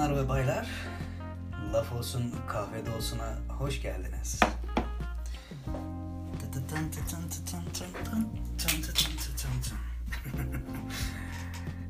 Bayanlar ve baylar, Laf Olsun Kahvede Olsun'a hoş geldiniz.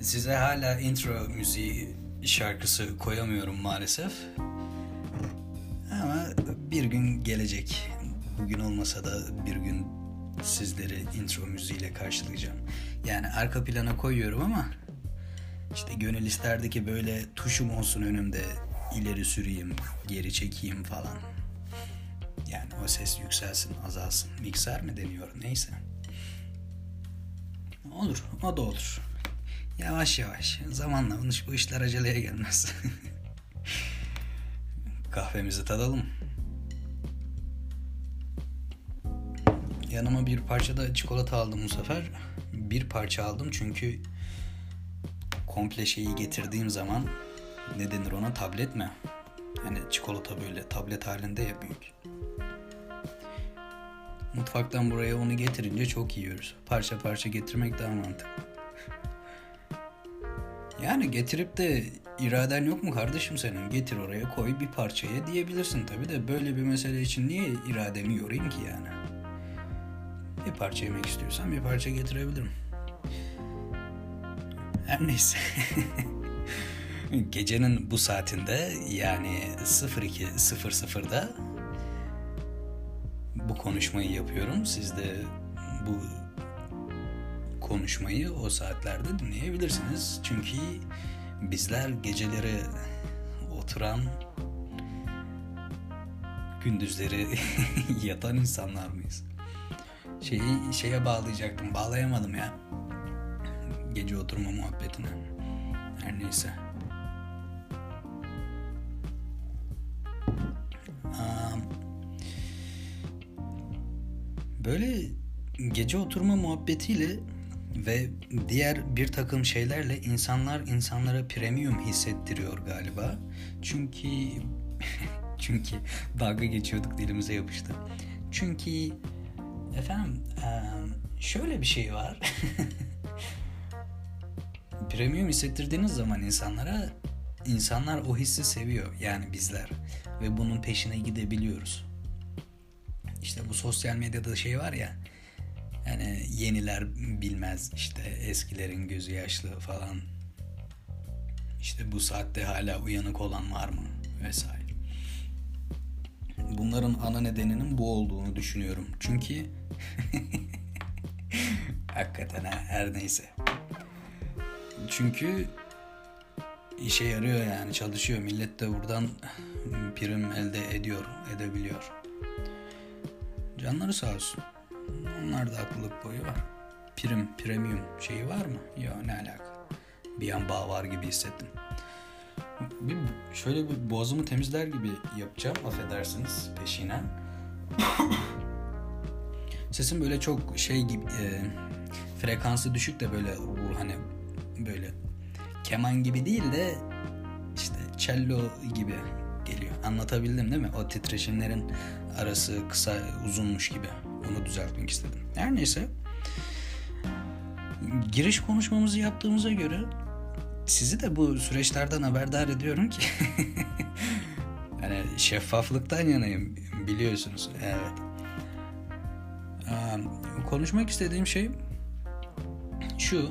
Size hala intro müziği şarkısı koyamıyorum maalesef. Ama bir gün gelecek. Bugün olmasa da bir gün sizleri intro müziğiyle karşılayacağım. Yani arka plana koyuyorum ama işte gönül isterdi ki böyle tuşum olsun önümde ileri süreyim, geri çekeyim falan. Yani o ses yükselsin, azalsın. Mikser mi deniyor neyse. Olur, o da olur. Yavaş yavaş, zamanla bu işler aceleye gelmez. Kahvemizi tadalım. Yanıma bir parça da çikolata aldım bu sefer. Bir parça aldım çünkü komple şeyi getirdiğim zaman ne denir ona tablet mi? Hani çikolata böyle tablet halinde ya büyük. Mutfaktan buraya onu getirince çok yiyoruz. Parça parça getirmek daha mantıklı. Yani getirip de iraden yok mu kardeşim senin? Getir oraya koy bir parçaya diyebilirsin tabi de böyle bir mesele için niye irademi yorayım ki yani? Bir parça yemek istiyorsan bir parça getirebilirim. Her neyse. Gecenin bu saatinde yani 02.00'da bu konuşmayı yapıyorum. Siz de bu konuşmayı o saatlerde dinleyebilirsiniz. Çünkü bizler geceleri oturan gündüzleri yatan insanlar mıyız? Şeyi şeye bağlayacaktım. Bağlayamadım ya. Gece oturma muhabbetine. Her neyse. Böyle gece oturma muhabbetiyle ve diğer bir takım şeylerle insanlar insanlara premium hissettiriyor galiba. Çünkü çünkü dalga geçiyorduk dilimize yapıştı. Çünkü efendim şöyle bir şey var. premium hissettirdiğiniz zaman insanlara insanlar o hissi seviyor yani bizler ve bunun peşine gidebiliyoruz. İşte bu sosyal medyada şey var ya yani yeniler bilmez işte eskilerin gözü yaşlı falan. İşte bu saatte hala uyanık olan var mı vesaire. Bunların ana nedeninin bu olduğunu düşünüyorum. Çünkü hakikaten her neyse. Çünkü işe yarıyor yani çalışıyor. Millet de buradan prim elde ediyor, edebiliyor. Canları sağ olsun. Onlar da haklılık boyu var. Prim, premium şeyi var mı? Yok ne alaka. Bir an bağ var gibi hissettim. Bir, şöyle bir boğazımı temizler gibi yapacağım affedersiniz peşinen. Sesim böyle çok şey gibi e, frekansı düşük de böyle hani böyle keman gibi değil de işte cello gibi geliyor. Anlatabildim değil mi? O titreşimlerin arası kısa uzunmuş gibi. Onu düzeltmek istedim. Her neyse. Giriş konuşmamızı yaptığımıza göre sizi de bu süreçlerden haberdar ediyorum ki yani şeffaflıktan yanayım biliyorsunuz. Evet. Konuşmak istediğim şey şu.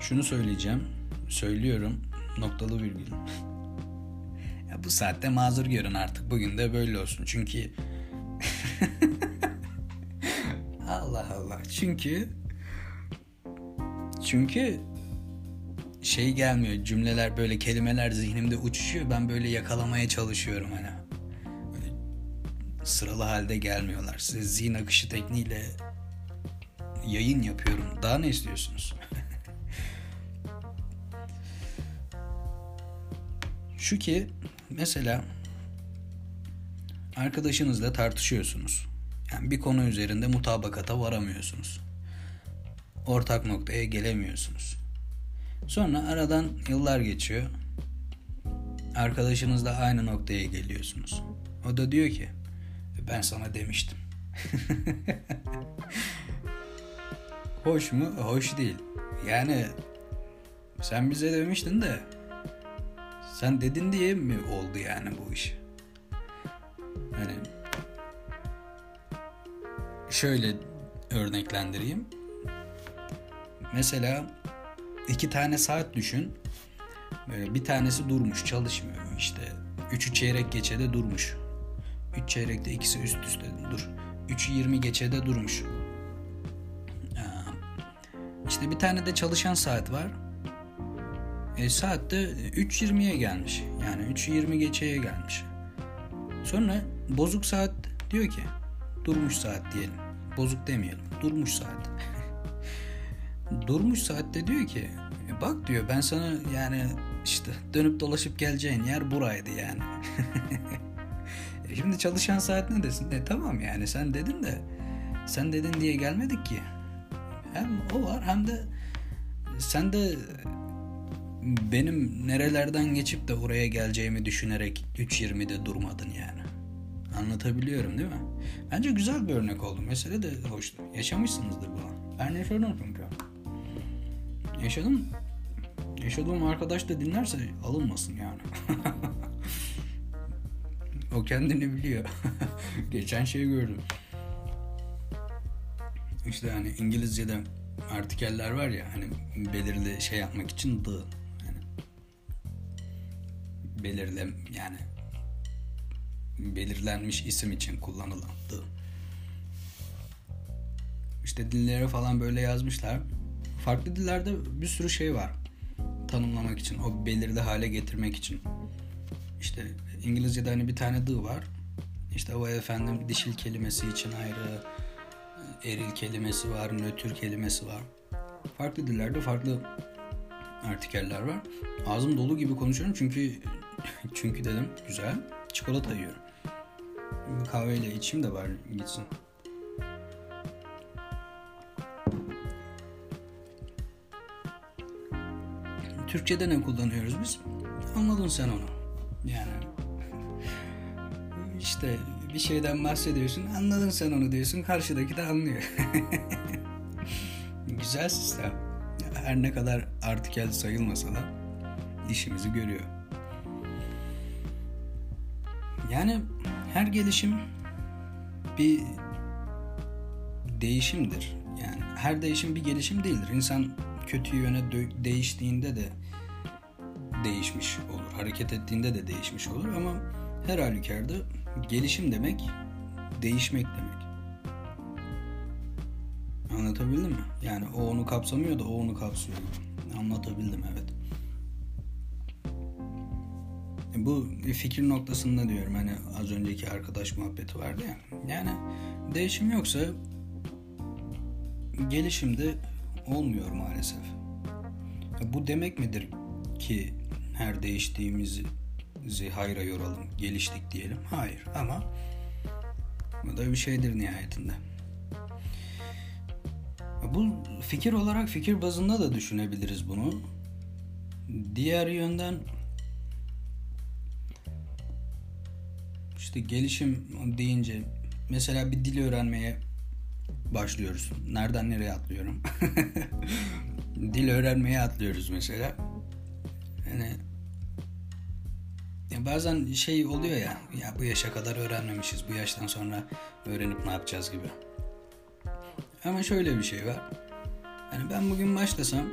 Şunu söyleyeceğim. Söylüyorum. Noktalı virgül. ya bu saatte mazur görün artık. Bugün de böyle olsun. Çünkü Allah Allah. Çünkü çünkü şey gelmiyor. Cümleler böyle kelimeler zihnimde uçuşuyor. Ben böyle yakalamaya çalışıyorum hani. Böyle sıralı halde gelmiyorlar. Size zihin akışı tekniğiyle yayın yapıyorum. Daha ne istiyorsunuz? Şu ki mesela arkadaşınızla tartışıyorsunuz. Yani bir konu üzerinde mutabakata varamıyorsunuz. Ortak noktaya gelemiyorsunuz. Sonra aradan yıllar geçiyor. Arkadaşınızla aynı noktaya geliyorsunuz. O da diyor ki ben sana demiştim. Hoş mu? Hoş değil. Yani sen bize demiştin de Sen dedin diye mi oldu yani bu iş? Hani şöyle örneklendireyim. Mesela iki tane saat düşün. Bir tanesi durmuş çalışmıyor işte. Üçü çeyrek geçede durmuş. Üç çeyrekte ikisi üst üste dur. Üçü yirmi geçede durmuş. İşte bir tane de çalışan saat var. E, saat de 3.20'ye gelmiş. Yani 3.20 geçeye gelmiş. Sonra bozuk saat diyor ki durmuş saat diyelim. Bozuk demeyelim. Durmuş saat. durmuş saatte diyor ki e, bak diyor ben sana yani işte dönüp dolaşıp geleceğin yer buraydı yani. e şimdi çalışan saat ne desin? E tamam yani sen dedin de sen dedin diye gelmedik ki. Hem o var hem de sen de benim nerelerden geçip de oraya geleceğimi düşünerek 3.20'de durmadın yani. Anlatabiliyorum değil mi? Bence güzel bir örnek oldu. Mesele de hoştu. Yaşamışsınızdır bu. Ben yaşadım çünkü. Yaşadım. Yaşadığım arkadaş da dinlerse alınmasın yani. o kendini biliyor. Geçen şey gördüm. İşte hani İngilizce'de artikeller var ya hani belirli şey yapmak için the yani belirle yani belirlenmiş isim için kullanılan the. İşte dillere falan böyle yazmışlar. Farklı dillerde bir sürü şey var. Tanımlamak için, o belirli hale getirmek için. İşte İngilizce'de hani bir tane the var. İşte o efendim dişil kelimesi için ayrı, eril kelimesi var, nötr kelimesi var. Farklı dillerde farklı artikeller var. Ağzım dolu gibi konuşuyorum çünkü çünkü dedim güzel çikolata yiyorum. Kahveyle içeyim de var gitsin. Türkçe'de ne kullanıyoruz biz? Anladın sen onu. Yani işte bir şeyden bahsediyorsun anladın sen onu diyorsun karşıdaki de anlıyor. Güzel sistem. Her ne kadar artikel sayılmasa da işimizi görüyor. Yani her gelişim bir değişimdir. Yani her değişim bir gelişim değildir. İnsan kötü yöne değiştiğinde de değişmiş olur. Hareket ettiğinde de değişmiş olur ama her halükarda gelişim demek değişmek demek. Anlatabildim mi? Yani o onu kapsamıyor da o onu kapsıyor. Anlatabildim evet. Bu fikir noktasında diyorum hani az önceki arkadaş muhabbeti vardı ya. Yani değişim yoksa gelişim de olmuyor maalesef. Bu demek midir ki her değiştiğimizi hayra yoralım, geliştik diyelim. Hayır ama bu da bir şeydir nihayetinde. Bu fikir olarak fikir bazında da düşünebiliriz bunu. Diğer yönden işte gelişim deyince mesela bir dil öğrenmeye başlıyoruz. Nereden nereye atlıyorum? dil öğrenmeye atlıyoruz mesela. Yani ya bazen şey oluyor ya, ya bu yaşa kadar öğrenmemişiz, bu yaştan sonra öğrenip ne yapacağız gibi. Ama şöyle bir şey var. Yani ben bugün başlasam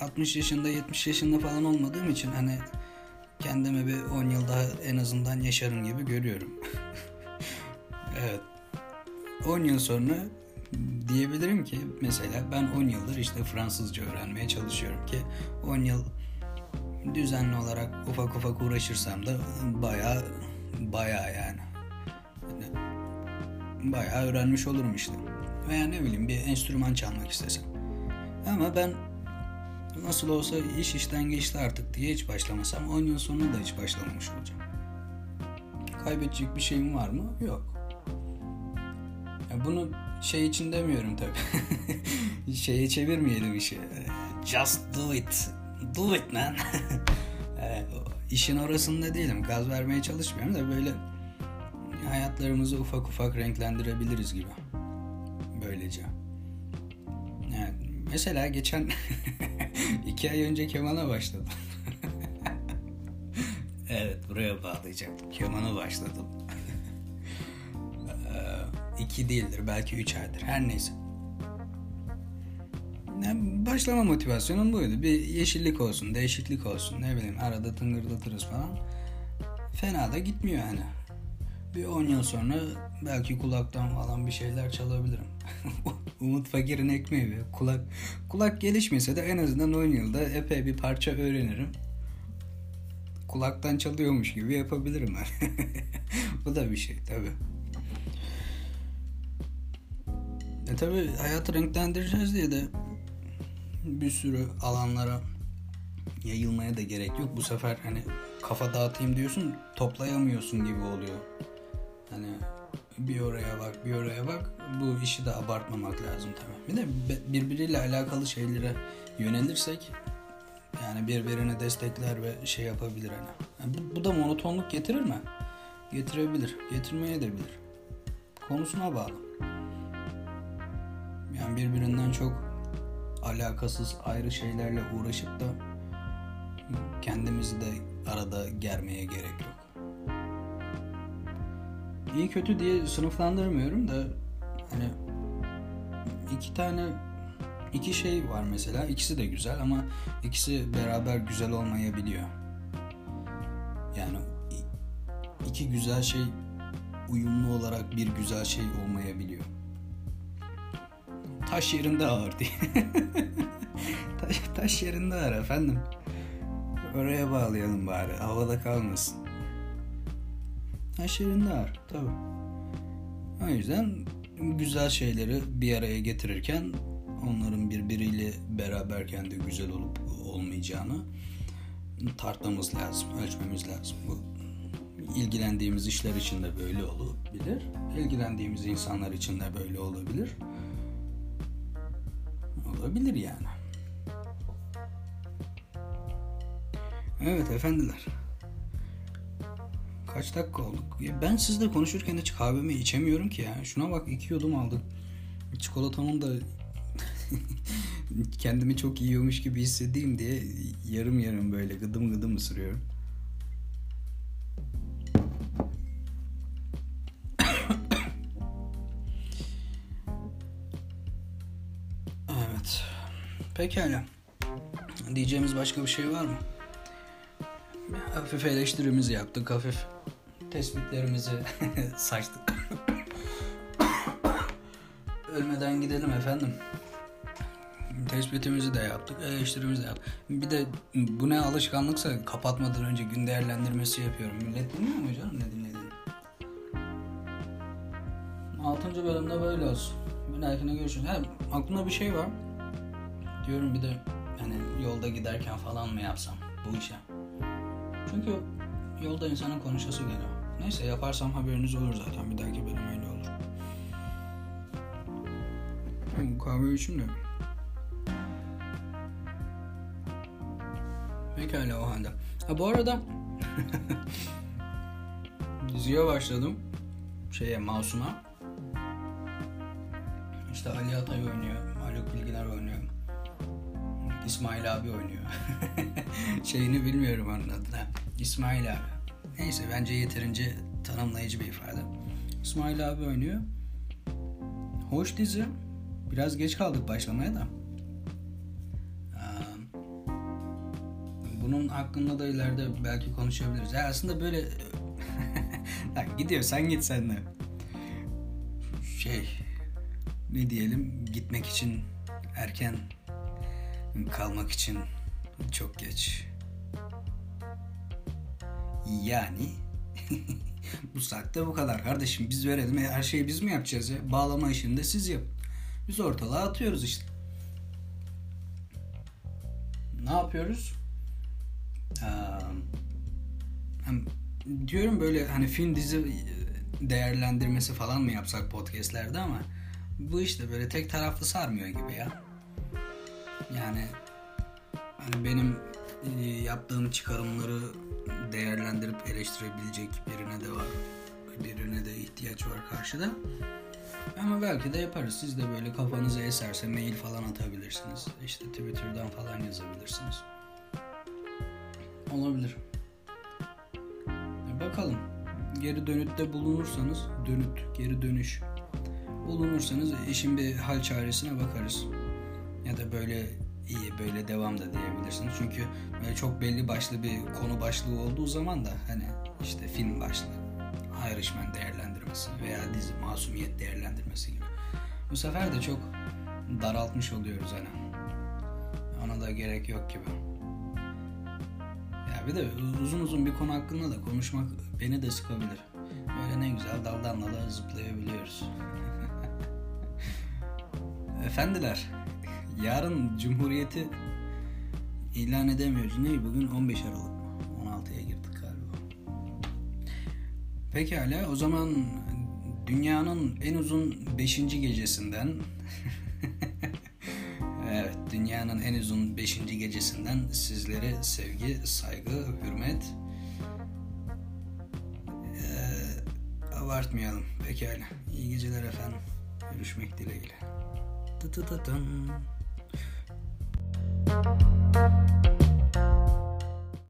60 yaşında 70 yaşında falan olmadığım için hani kendimi bir 10 yıl daha en azından yaşarım gibi görüyorum. evet. 10 yıl sonra diyebilirim ki mesela ben 10 yıldır işte Fransızca öğrenmeye çalışıyorum ki 10 yıl düzenli olarak ufak ufak uğraşırsam da baya baya yani. Baya öğrenmiş olurum işte. Veya ne bileyim bir enstrüman çalmak istesem. Ama ben nasıl olsa iş işten geçti artık diye hiç başlamasam 10 yıl sonra da hiç başlamamış olacağım. Kaybedecek bir şeyim var mı? Yok. Ya bunu şey için demiyorum tabii. Şeye çevirmeyelim işi. Just do it do it man. evet, işin orasında değilim. Gaz vermeye çalışmıyorum da böyle hayatlarımızı ufak ufak renklendirebiliriz gibi. Böylece. Yani mesela geçen iki ay önce kemana başladım. evet buraya bağlayacaktım. Kemana başladım. Ee, iki değildir belki üç aydır her neyse. Yani başlama motivasyonum buydu. Bir yeşillik olsun, değişiklik olsun. Ne bileyim arada tıngırdatırız falan. Fena da gitmiyor hani. Bir 10 yıl sonra belki kulaktan falan bir şeyler çalabilirim. Umut Fakir'in ekmeği be. Kulak, kulak gelişmese de en azından 10 yılda epey bir parça öğrenirim. Kulaktan çalıyormuş gibi yapabilirim. Bu da bir şey tabi. E tabi hayatı renklendireceğiz diye de bir sürü alanlara yayılmaya da gerek yok. Bu sefer hani kafa dağıtayım diyorsun toplayamıyorsun gibi oluyor. Hani bir oraya bak bir oraya bak bu işi de abartmamak lazım tabii. Bir de birbiriyle alakalı şeylere yönelirsek yani birbirini destekler ve şey yapabilir hani. Yani bu, bu da monotonluk getirir mi? Getirebilir. Getirmeye de bilir. Konusuna bağlı. Yani birbirinden çok alakasız ayrı şeylerle uğraşıp da kendimizi de arada germeye gerek yok. İyi kötü diye sınıflandırmıyorum da hani iki tane iki şey var mesela ikisi de güzel ama ikisi beraber güzel olmayabiliyor. Yani iki güzel şey uyumlu olarak bir güzel şey olmayabiliyor. Taş yerinde ağır diye. taş, taş yerinde ağır efendim. Oraya bağlayalım bari. Havada kalmasın. Taş yerinde ağır. Tabi. O yüzden güzel şeyleri bir araya getirirken onların birbiriyle beraberken de güzel olup olmayacağını tartmamız lazım, ölçmemiz lazım. Bu ilgilendiğimiz işler için de böyle olabilir. İlgilendiğimiz insanlar için de böyle olabilir. Olabilir yani. Evet efendiler. Kaç dakika olduk? Ya ben sizle konuşurken hiç kahvemi içemiyorum ki ya. Şuna bak iki yudum aldım. Çikolatamın da kendimi çok yiyormuş gibi hissedeyim diye yarım yarım böyle gıdım gıdım ısırıyorum. evet. Pekala. Diyeceğimiz başka bir şey var mı? Hafif eleştirimizi yaptık. Hafif tespitlerimizi saçtık. Ölmeden gidelim efendim. Tespitimizi de yaptık, eleştirimizi de yaptık. Bir de bu ne alışkanlıksa kapatmadan önce gün değerlendirmesi yapıyorum. Millet dinliyor mu canım ne dinlediğini? Altıncı bölümde böyle olsun. Bir dahakine görüşürüz. Ha, aklımda bir şey var. Diyorum bir de hani yolda giderken falan mı yapsam bu işe? Çünkü yolda insanın konuşası geliyor. Neyse yaparsam haberiniz olur zaten. Bir dahaki bölüm öyle olur. Bu kahve içim de. Pekala o halde. Ha bu arada diziye başladım. Şeye Masum'a. İşte Ali Atay oynuyor. Haluk Bilginer oynuyor. İsmail abi oynuyor. Şeyini bilmiyorum onun adına. İsmail abi. Neyse bence yeterince tanımlayıcı bir ifade. İsmail abi oynuyor. Hoş dizi. Biraz geç kaldık başlamaya da. Bunun hakkında da ileride belki konuşabiliriz. Ya aslında böyle gidiyor sen git sen de. Şey ne diyelim gitmek için erken kalmak için çok geç. Yani bu saatte bu kadar kardeşim biz verelim her şeyi biz mi yapacağız ya? Bağlama işini de siz yapın. Biz ortalığa atıyoruz işte. Ne yapıyoruz? Ee, diyorum böyle hani film dizi değerlendirmesi falan mı yapsak podcastlerde ama bu işte böyle tek taraflı sarmıyor gibi ya. Yani hani benim e, yaptığım çıkarımları değerlendirip eleştirebilecek birine de var. Birine de ihtiyaç var karşıda. Ama belki de yaparız. Siz de böyle kafanıza eserse mail falan atabilirsiniz. İşte Twitter'dan falan yazabilirsiniz. Olabilir. bakalım. Geri dönütte bulunursanız, dönüt, geri dönüş bulunursanız işin bir hal çaresine bakarız. Ya da böyle iyi böyle devam da diyebilirsiniz. Çünkü böyle çok belli başlı bir konu başlığı olduğu zaman da hani işte film başlığı, Irishman değerlendirmesi veya dizi masumiyet değerlendirmesi gibi. Bu sefer de çok daraltmış oluyoruz hani. Ona da gerek yok gibi. Ya bir de uzun uzun bir konu hakkında da konuşmak beni de sıkabilir. Böyle ne güzel daldan dala zıplayabiliyoruz. Efendiler, yarın Cumhuriyeti ilan edemiyoruz. Ne bugün 15 Aralık mı? 16'ya girdik galiba. Pekala o zaman dünyanın en uzun 5. gecesinden Evet, dünyanın en uzun 5. gecesinden sizlere sevgi, saygı, hürmet ee, abartmayalım. Pekala. İyi geceler efendim. Görüşmek dileğiyle. Tı tı tı tın. Música